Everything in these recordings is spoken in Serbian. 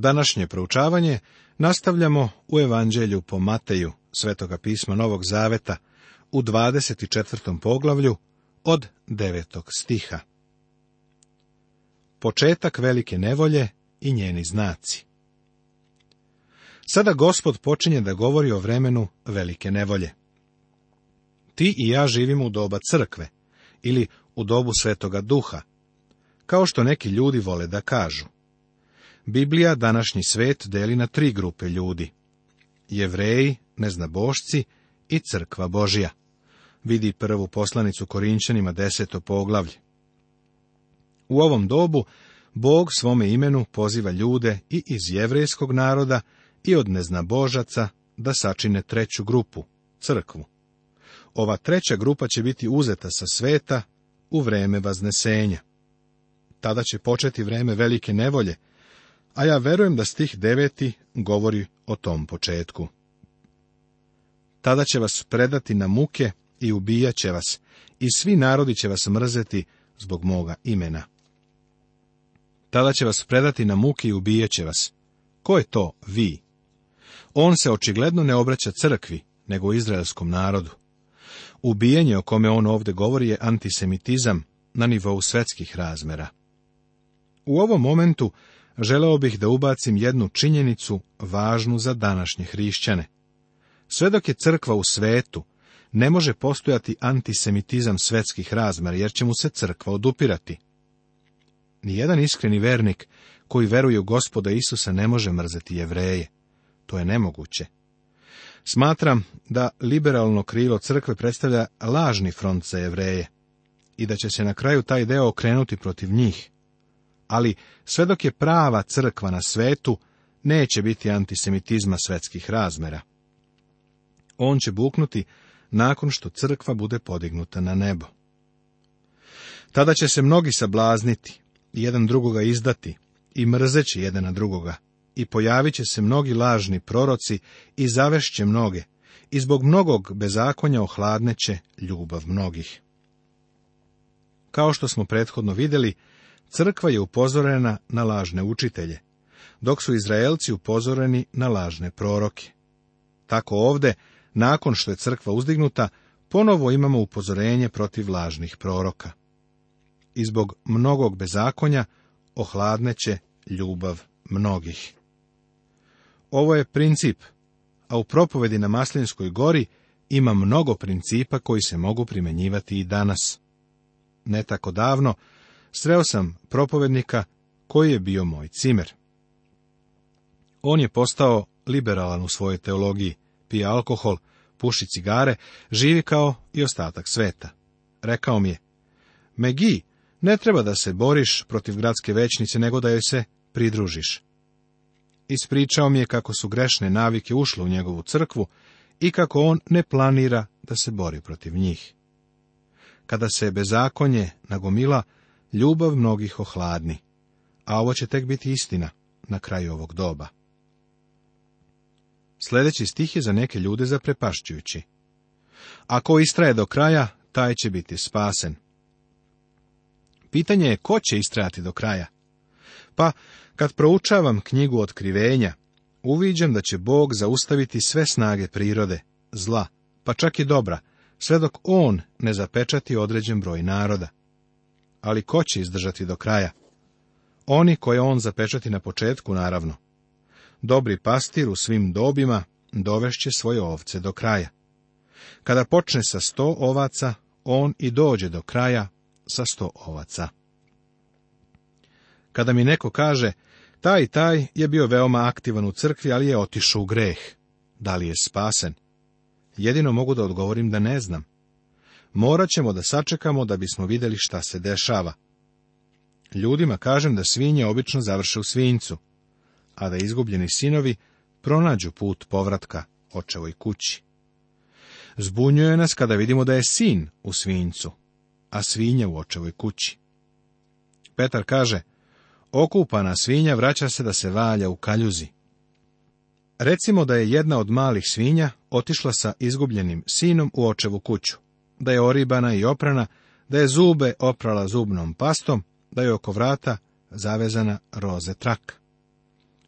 Današnje proučavanje nastavljamo u Evanđelju po Mateju, svetoga pisma Novog Zaveta, u 24. poglavlju od 9. stiha. Početak velike nevolje i njeni znaci. Sada gospod počinje da govori o vremenu velike nevolje. Ti i ja živimo u doba crkve ili u dobu svetoga duha, kao što neki ljudi vole da kažu – Biblija današnji svet deli na tri grupe ljudi. Jevreji, neznabošci i crkva Božija. Vidi prvu poslanicu Korinčanima deseto poglavlje. U ovom dobu Bog svome imenu poziva ljude i iz jevrejskog naroda i od neznabožaca da sačine treću grupu, crkvu. Ova treća grupa će biti uzeta sa sveta u vreme vaznesenja. Tada će početi vreme velike nevolje, a ja verujem da stih deveti govori o tom početku. Tada će vas predati na muke i ubijat će vas, i svi narodi će vas mrzeti zbog moga imena. Tada će vas predati na muke i ubijat će vas. Ko je to vi? On se očigledno ne obraća crkvi, nego izraelskom narodu. Ubijanje o kome on ovdje govori je antisemitizam na nivou svetskih razmera. U ovom momentu želeo bih da ubacim jednu činjenicu važnu za današnje hrišćane. Sve dok je crkva u svetu, ne može postojati antisemitizam svetskih razmara jer će mu se crkva odupirati. Nijedan iskreni vernik koji veruje u gospoda Isusa ne može mrzeti jevreje. To je nemoguće. Smatram da liberalno krilo crkve predstavlja lažni front za jevreje i da će se na kraju taj deo okrenuti protiv njih ali sve dok je prava crkva na svetu, neće biti antisemitizma svetskih razmera. On će buknuti nakon što crkva bude podignuta na nebo. Tada će se mnogi sablazniti, jedan drugoga izdati i mrzeći jedan na drugoga, i pojavit će se mnogi lažni proroci i zavešće mnoge, i zbog mnogog bezakonja ohladneće ljubav mnogih. Kao što smo prethodno vidjeli, Crkva je upozorena na lažne učitelje, dok su Izraelci upozoreni na lažne proroke. Tako ovdje, nakon što je crkva uzdignuta, ponovo imamo upozorenje protiv lažnih proroka. I zbog mnogog bezakonja ohladneće ljubav mnogih. Ovo je princip, a u propovedi na Maslinskoj gori ima mnogo principa koji se mogu primjenjivati i danas. Ne tako davno, sreo sam propovednika koji je bio moj cimer. On je postao liberalan u svojoj teologiji, pije alkohol, puši cigare, živi kao i ostatak sveta. Rekao mi je, Megi, ne treba da se boriš protiv gradske većnice, nego da joj se pridružiš. Ispričao mi je kako su grešne navike ušle u njegovu crkvu i kako on ne planira da se bori protiv njih. Kada se bezakonje nagomila, ljubav mnogih ohladni, a ovo će tek biti istina na kraju ovog doba. Sljedeći stih je za neke ljude zaprepašćujući. Ako istraje do kraja, taj će biti spasen. Pitanje je ko će istrajati do kraja? Pa, kad proučavam knjigu otkrivenja, uviđam da će Bog zaustaviti sve snage prirode, zla, pa čak i dobra, sve dok On ne zapečati određen broj naroda ali ko će izdržati do kraja? Oni koje on zapečati na početku, naravno. Dobri pastir u svim dobima dovešće svoje ovce do kraja. Kada počne sa sto ovaca, on i dođe do kraja sa sto ovaca. Kada mi neko kaže, taj taj je bio veoma aktivan u crkvi, ali je otišao u greh. Da li je spasen? Jedino mogu da odgovorim da ne znam morat ćemo da sačekamo da bismo vidjeli šta se dešava. Ljudima kažem da svinje obično završe u svinjcu, a da izgubljeni sinovi pronađu put povratka očevoj kući. Zbunjuje nas kada vidimo da je sin u svinjcu, a svinja u očevoj kući. Petar kaže, okupana svinja vraća se da se valja u kaljuzi. Recimo da je jedna od malih svinja otišla sa izgubljenim sinom u očevu kuću da je oribana i oprana, da je zube oprala zubnom pastom, da je oko vrata zavezana roze trak.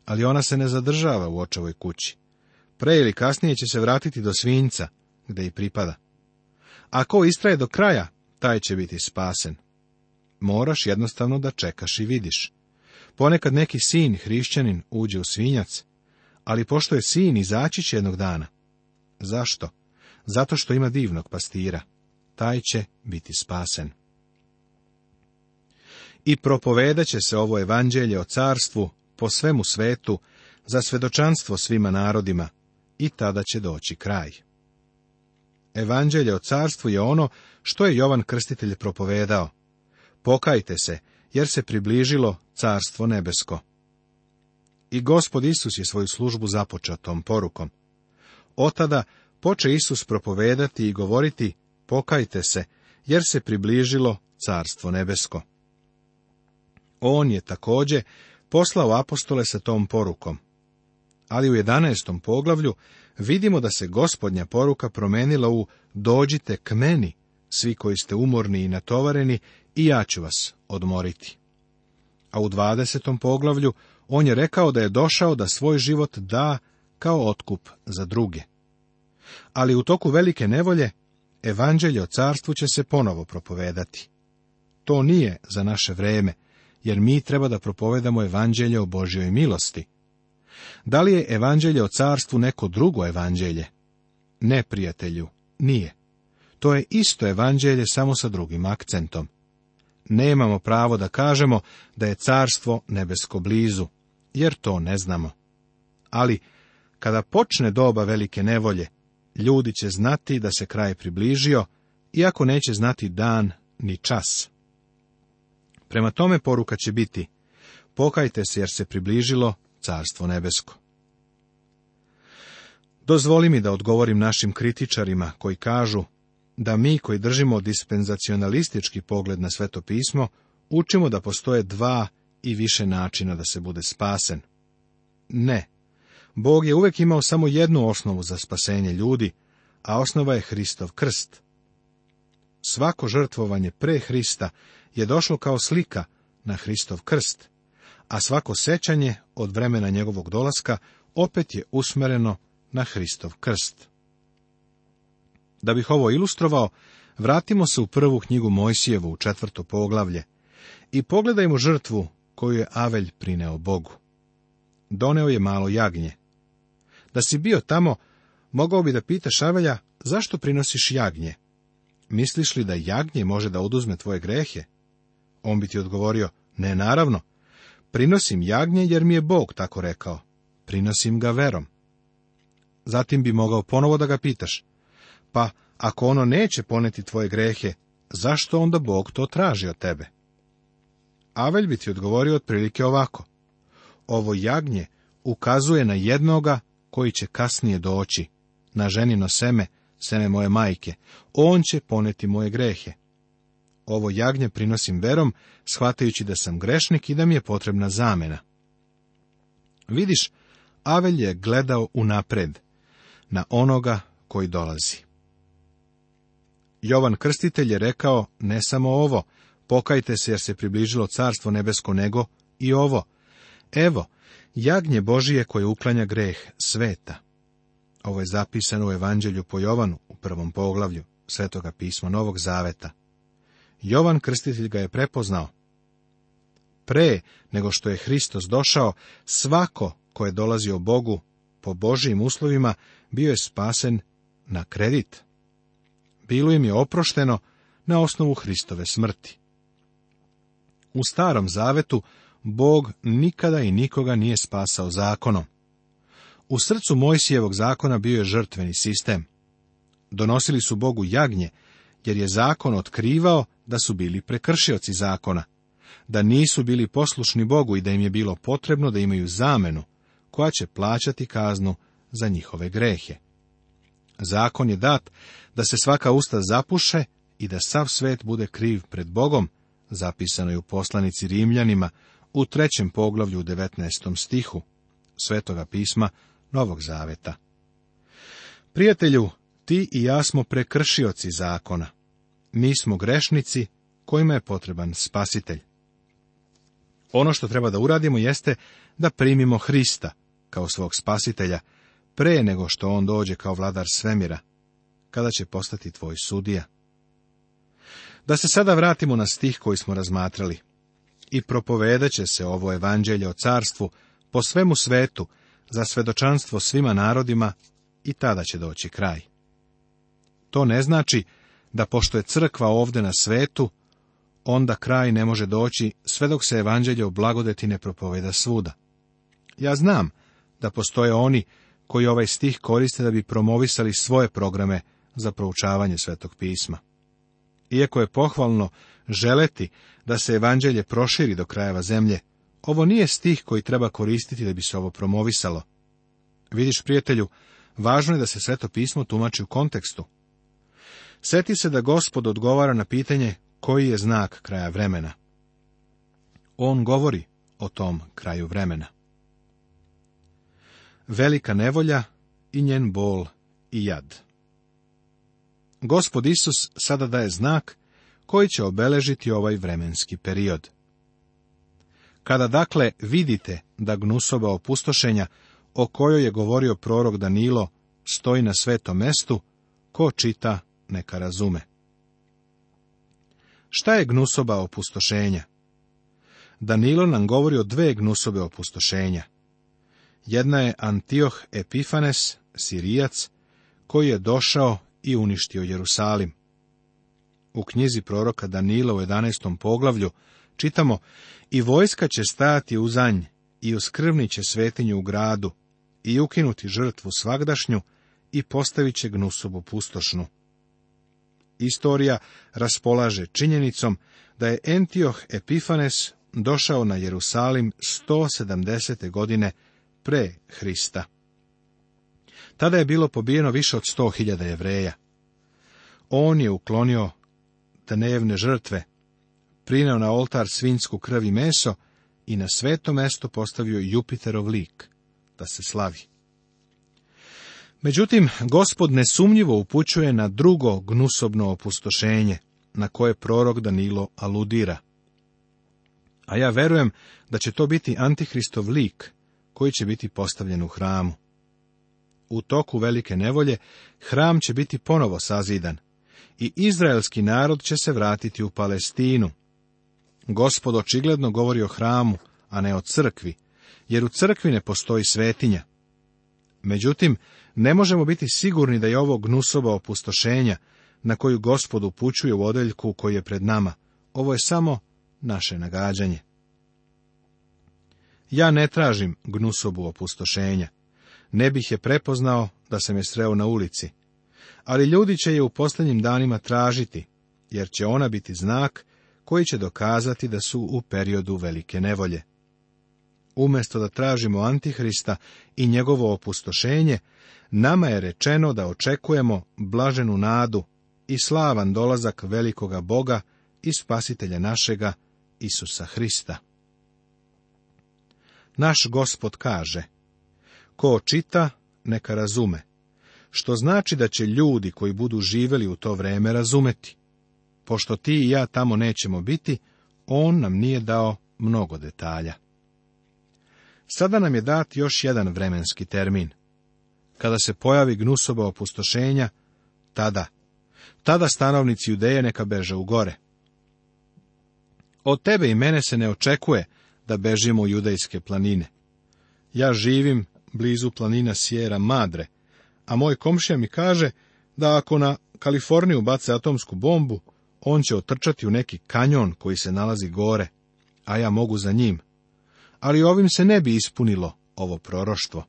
Ali ona se ne zadržava u očevoj kući. Pre ili kasnije će se vratiti do svinjca, gde i pripada. Ako istraje do kraja, taj će biti spasen. Moraš jednostavno da čekaš i vidiš. Ponekad neki sin, hrišćanin, uđe u svinjac, ali pošto je sin, izaći će jednog dana. Zašto? Zato što ima divnog pastira taj će biti spasen. I propovedat će se ovo evanđelje o carstvu po svemu svetu za svedočanstvo svima narodima i tada će doći kraj. Evanđelje o carstvu je ono što je Jovan Krstitelj propovedao. Pokajte se, jer se približilo carstvo nebesko. I gospod Isus je svoju službu započeo tom porukom. Otada poče Isus propovedati i govoriti pokajte se, jer se približilo carstvo nebesko. On je također poslao apostole sa tom porukom. Ali u 11. poglavlju vidimo da se gospodnja poruka promenila u dođite k meni, svi koji ste umorni i natovareni, i ja ću vas odmoriti. A u 20. poglavlju on je rekao da je došao da svoj život da kao otkup za druge. Ali u toku velike nevolje evanđelje o carstvu će se ponovo propovedati. To nije za naše vreme, jer mi treba da propovedamo evanđelje o Božjoj milosti. Da li je evanđelje o carstvu neko drugo evanđelje? Ne, prijatelju, nije. To je isto evanđelje samo sa drugim akcentom. Nemamo pravo da kažemo da je carstvo nebesko blizu, jer to ne znamo. Ali, kada počne doba velike nevolje, ljudi će znati da se kraj približio, iako neće znati dan ni čas. Prema tome poruka će biti, pokajte se jer se približilo carstvo nebesko. Dozvoli mi da odgovorim našim kritičarima koji kažu da mi koji držimo dispenzacionalistički pogled na sveto pismo, učimo da postoje dva i više načina da se bude spasen. Ne, Bog je uvek imao samo jednu osnovu za spasenje ljudi, a osnova je Hristov krst. Svako žrtvovanje pre Hrista je došlo kao slika na Hristov krst, a svako sećanje od vremena njegovog dolaska opet je usmereno na Hristov krst. Da bih ovo ilustrovao, vratimo se u prvu knjigu Mojsijevu u četvrto poglavlje i pogledajmo žrtvu koju je Avelj prineo Bogu. Doneo je malo jagnje. Da si bio tamo, mogao bi da pitaš Šavelja, zašto prinosiš jagnje? Misliš li da jagnje može da oduzme tvoje grehe? On bi ti odgovorio, ne naravno. Prinosim jagnje jer mi je Bog tako rekao. Prinosim ga verom. Zatim bi mogao ponovo da ga pitaš. Pa, ako ono neće poneti tvoje grehe, zašto onda Bog to traži od tebe? Avelj bi ti odgovorio otprilike ovako. Ovo jagnje ukazuje na jednoga koji će kasnije doći, na ženino seme, seme moje majke, on će poneti moje grehe. Ovo jagnje prinosim verom, shvatajući da sam grešnik i da mi je potrebna zamena. Vidiš, Avelj je gledao unapred, na onoga koji dolazi. Jovan Krstitelj je rekao ne samo ovo, pokajte se jer se približilo carstvo nebesko nego i ovo. Evo, jagnje Božije koje uklanja greh sveta. Ovo je zapisano u Evanđelju po Jovanu u prvom poglavlju Svetoga pisma Novog Zaveta. Jovan Krstitelj ga je prepoznao. Pre nego što je Hristos došao, svako ko je dolazio Bogu po Božijim uslovima bio je spasen na kredit. Bilo im je oprošteno na osnovu Hristove smrti. U starom zavetu Bog nikada i nikoga nije spasao zakonom. U srcu Mojsijevog zakona bio je žrtveni sistem. Donosili su Bogu jagnje, jer je zakon otkrivao da su bili prekršioci zakona, da nisu bili poslušni Bogu i da im je bilo potrebno da imaju zamenu, koja će plaćati kaznu za njihove grehe. Zakon je dat da se svaka usta zapuše i da sav svet bude kriv pred Bogom, zapisano je u poslanici Rimljanima u trećem poglavlju u 19. stihu Svetoga pisma Novog Zaveta. Prijatelju, ti i ja smo prekršioci zakona. Mi smo grešnici kojima je potreban spasitelj. Ono što treba da uradimo jeste da primimo Hrista kao svog spasitelja pre nego što on dođe kao vladar svemira, kada će postati tvoj sudija. Da se sada vratimo na stih koji smo razmatrali i propovedeće se ovo evanđelje o carstvu po svemu svetu za svedočanstvo svima narodima i tada će doći kraj. To ne znači da pošto je crkva ovde na svetu, onda kraj ne može doći sve dok se evanđelje o blagodeti ne propoveda svuda. Ja znam da postoje oni koji ovaj stih koriste da bi promovisali svoje programe za proučavanje svetog pisma. Iako je pohvalno želeti da se evanđelje proširi do krajeva zemlje. Ovo nije stih koji treba koristiti da bi se ovo promovisalo. Vidiš, prijatelju, važno je da se sveto pismo tumači u kontekstu. Seti se da gospod odgovara na pitanje koji je znak kraja vremena. On govori o tom kraju vremena. Velika nevolja i njen bol i jad. Gospod Isus sada daje znak koji će obeležiti ovaj vremenski period. Kada dakle vidite da gnusoba opustošenja, o kojoj je govorio prorok Danilo, stoji na svetom mestu, ko čita, neka razume. Šta je gnusoba opustošenja? Danilo nam govori o dve gnusobe opustošenja. Jedna je Antioh Epifanes, Sirijac, koji je došao i uništio Jerusalim. U knjizi proroka Danila u 11. poglavlju čitamo I vojska će stajati u zanj i uskrvni će svetinju u gradu i ukinuti žrtvu svagdašnju i postavit će gnusobu pustošnu. Istorija raspolaže činjenicom da je Antioh Epifanes došao na Jerusalim 170. godine pre Hrista. Tada je bilo pobijeno više od 100.000 jevreja. On je uklonio dnevne žrtve, prineo na oltar svinjsku krv i meso i na sveto mesto postavio Jupiterov lik, da se slavi. Međutim, gospod nesumnjivo upućuje na drugo gnusobno opustošenje, na koje prorok Danilo aludira. A ja verujem da će to biti antihristov lik, koji će biti postavljen u hramu. U toku velike nevolje hram će biti ponovo sazidan – i izraelski narod će se vratiti u Palestinu. Gospod očigledno govori o hramu, a ne o crkvi, jer u crkvi ne postoji svetinja. Međutim, ne možemo biti sigurni da je ovo gnusoba opustošenja, na koju gospod upućuje u odeljku koji je pred nama. Ovo je samo naše nagađanje. Ja ne tražim gnusobu opustošenja. Ne bih je prepoznao da sam je sreo na ulici ali ljudi će je u posljednjim danima tražiti, jer će ona biti znak koji će dokazati da su u periodu velike nevolje. Umjesto da tražimo Antihrista i njegovo opustošenje, nama je rečeno da očekujemo blaženu nadu i slavan dolazak velikoga Boga i spasitelja našega, Isusa Hrista. Naš gospod kaže, ko čita, neka razume, što znači da će ljudi koji budu živeli u to vreme razumeti. Pošto ti i ja tamo nećemo biti, on nam nije dao mnogo detalja. Sada nam je dat još jedan vremenski termin. Kada se pojavi gnusoba opustošenja, tada, tada stanovnici Judeje neka beže u gore. Od tebe i mene se ne očekuje da bežimo u judejske planine. Ja živim blizu planina Sjera Madre, a moj komšija mi kaže da ako na Kaliforniju bace atomsku bombu, on će otrčati u neki kanjon koji se nalazi gore, a ja mogu za njim. Ali ovim se ne bi ispunilo ovo proroštvo.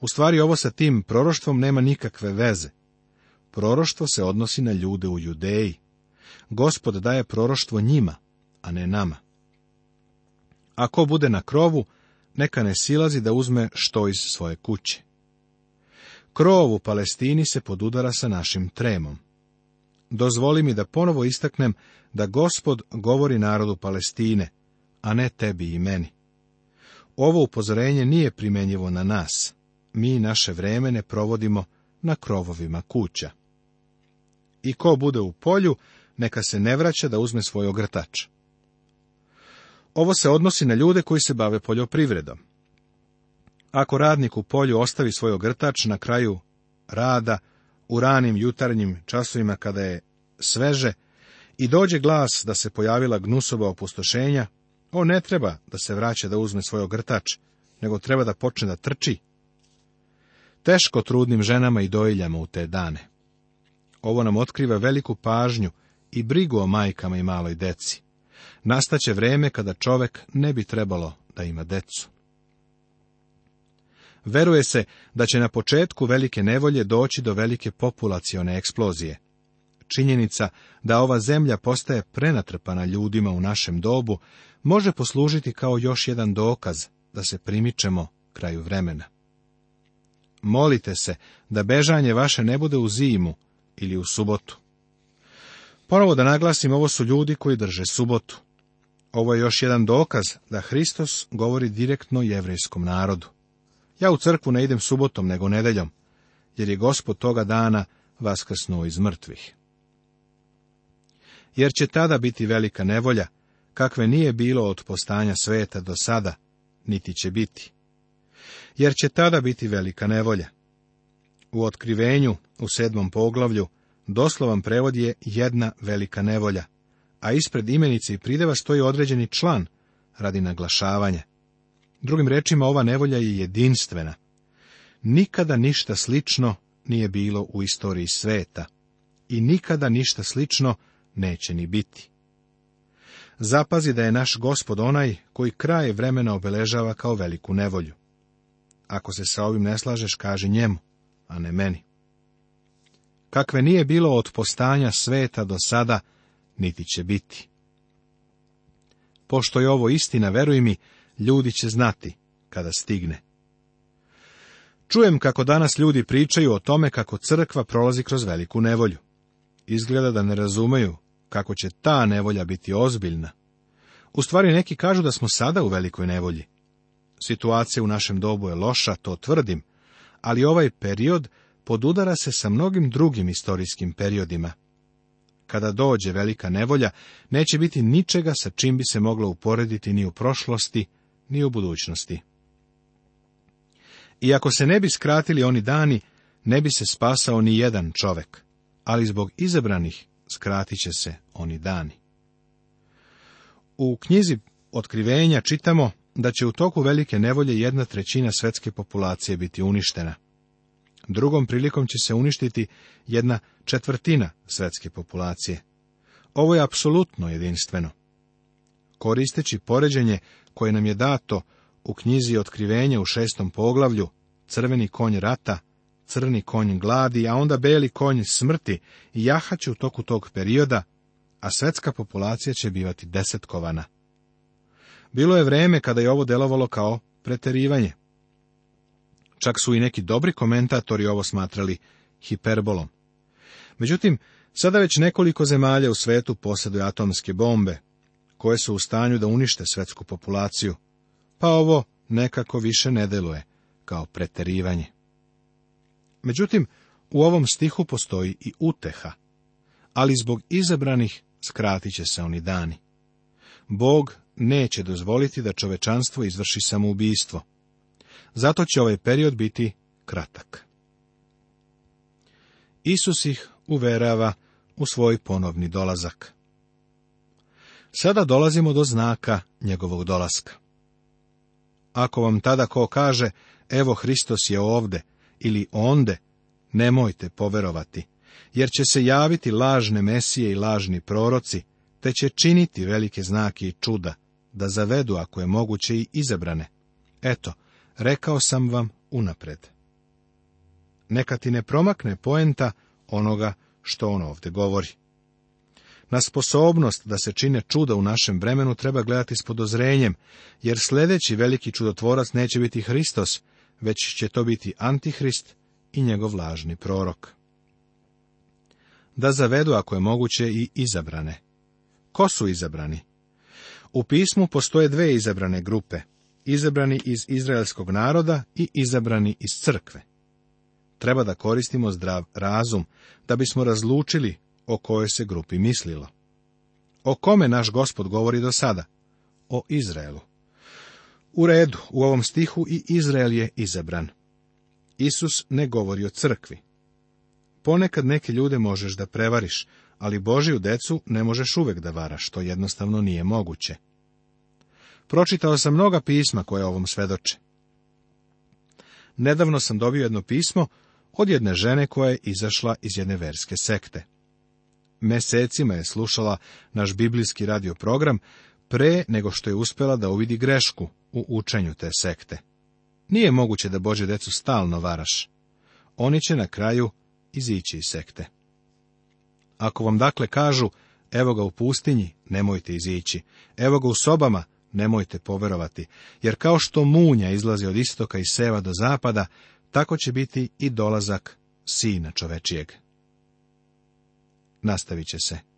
U stvari ovo sa tim proroštvom nema nikakve veze. Proroštvo se odnosi na ljude u Judeji. Gospod daje proroštvo njima, a ne nama. Ako bude na krovu, neka ne silazi da uzme što iz svoje kuće. Krov u Palestini se podudara sa našim tremom. Dozvoli mi da ponovo istaknem da gospod govori narodu Palestine, a ne tebi i meni. Ovo upozorenje nije primjenjivo na nas. Mi naše vremene ne provodimo na krovovima kuća. I ko bude u polju, neka se ne vraća da uzme svoj ogrtač. Ovo se odnosi na ljude koji se bave poljoprivredom. Ako radnik u polju ostavi svoj ogrtač na kraju rada, u ranim jutarnjim časovima kada je sveže, i dođe glas da se pojavila gnusova opustošenja, on ne treba da se vraća da uzme svoj ogrtač, nego treba da počne da trči. Teško trudnim ženama i dojljama u te dane. Ovo nam otkriva veliku pažnju i brigu o majkama i maloj deci. Nastaće vreme kada čovek ne bi trebalo da ima decu. Veruje se da će na početku velike nevolje doći do velike populacione eksplozije. Činjenica da ova zemlja postaje prenatrpana ljudima u našem dobu može poslužiti kao još jedan dokaz da se primičemo kraju vremena. Molite se da bežanje vaše ne bude u zimu ili u subotu. Ponovo da naglasim, ovo su ljudi koji drže subotu. Ovo je još jedan dokaz da Hristos govori direktno jevrijskom narodu. Ja u crkvu ne idem subotom, nego nedeljom, jer je gospod toga dana vaskrsnuo iz mrtvih. Jer će tada biti velika nevolja, kakve nije bilo od postanja sveta do sada, niti će biti. Jer će tada biti velika nevolja. U otkrivenju, u sedmom poglavlju, doslovan prevod je jedna velika nevolja, a ispred imenice i prideva stoji određeni član radi naglašavanja. Drugim rečima, ova nevolja je jedinstvena. Nikada ništa slično nije bilo u istoriji sveta i nikada ništa slično neće ni biti. Zapazi da je naš gospod onaj koji kraj vremena obeležava kao veliku nevolju. Ako se sa ovim ne slažeš, kaži njemu, a ne meni. Kakve nije bilo od postanja sveta do sada, niti će biti. Pošto je ovo istina, veruj mi, ljudi će znati kada stigne. Čujem kako danas ljudi pričaju o tome kako crkva prolazi kroz veliku nevolju. Izgleda da ne razumeju kako će ta nevolja biti ozbiljna. U stvari neki kažu da smo sada u velikoj nevolji. Situacija u našem dobu je loša, to tvrdim, ali ovaj period podudara se sa mnogim drugim istorijskim periodima. Kada dođe velika nevolja, neće biti ničega sa čim bi se moglo uporediti ni u prošlosti, ni u budućnosti. I ako se ne bi skratili oni dani, ne bi se spasao ni jedan čovek, ali zbog izabranih skratit će se oni dani. U knjizi Otkrivenja čitamo da će u toku velike nevolje jedna trećina svetske populacije biti uništena. Drugom prilikom će se uništiti jedna četvrtina svetske populacije. Ovo je apsolutno jedinstveno. Koristeći poređenje koje nam je dato u knjizi Otkrivenja u šestom poglavlju, crveni konj rata, crni konj gladi, a onda beli konj smrti, jahaće u toku tog perioda, a svetska populacija će bivati desetkovana. Bilo je vreme kada je ovo delovalo kao preterivanje. Čak su i neki dobri komentatori ovo smatrali hiperbolom. Međutim, sada već nekoliko zemalja u svetu posjeduje atomske bombe, koje su u stanju da unište svetsku populaciju, pa ovo nekako više ne deluje kao preterivanje. Međutim, u ovom stihu postoji i uteha, ali zbog izabranih skratit će se oni dani. Bog neće dozvoliti da čovečanstvo izvrši samoubistvo. Zato će ovaj period biti kratak. Isus ih uverava u svoj ponovni dolazak. Sada dolazimo do znaka njegovog dolaska. Ako vam tada ko kaže, evo Hristos je ovde ili onde, nemojte poverovati, jer će se javiti lažne mesije i lažni proroci, te će činiti velike znake i čuda, da zavedu ako je moguće i izabrane. Eto, rekao sam vam unapred. Neka ti ne promakne poenta onoga što on ovde govori. Na sposobnost da se čine čuda u našem vremenu treba gledati s podozrenjem, jer sljedeći veliki čudotvorac neće biti Hristos, već će to biti Antihrist i njegov lažni prorok. Da zavedu, ako je moguće, i izabrane. Ko su izabrani? U pismu postoje dve izabrane grupe, izabrani iz izraelskog naroda i izabrani iz crkve. Treba da koristimo zdrav razum, da bismo razlučili o kojoj se grupi mislilo. O kome naš gospod govori do sada? O Izraelu. U redu, u ovom stihu i Izrael je izabran. Isus ne govori o crkvi. Ponekad neke ljude možeš da prevariš, ali Božiju decu ne možeš uvek da varaš, što jednostavno nije moguće. Pročitao sam mnoga pisma koje ovom svedoče. Nedavno sam dobio jedno pismo od jedne žene koja je izašla iz jedne verske sekte mesecima je slušala naš biblijski program pre nego što je uspela da uvidi grešku u učenju te sekte. Nije moguće da Bože decu stalno varaš. Oni će na kraju izići iz sekte. Ako vam dakle kažu, evo ga u pustinji, nemojte izići, evo ga u sobama, nemojte poverovati, jer kao što munja izlazi od istoka i seva do zapada, tako će biti i dolazak sina čovečijeg nastavit će se.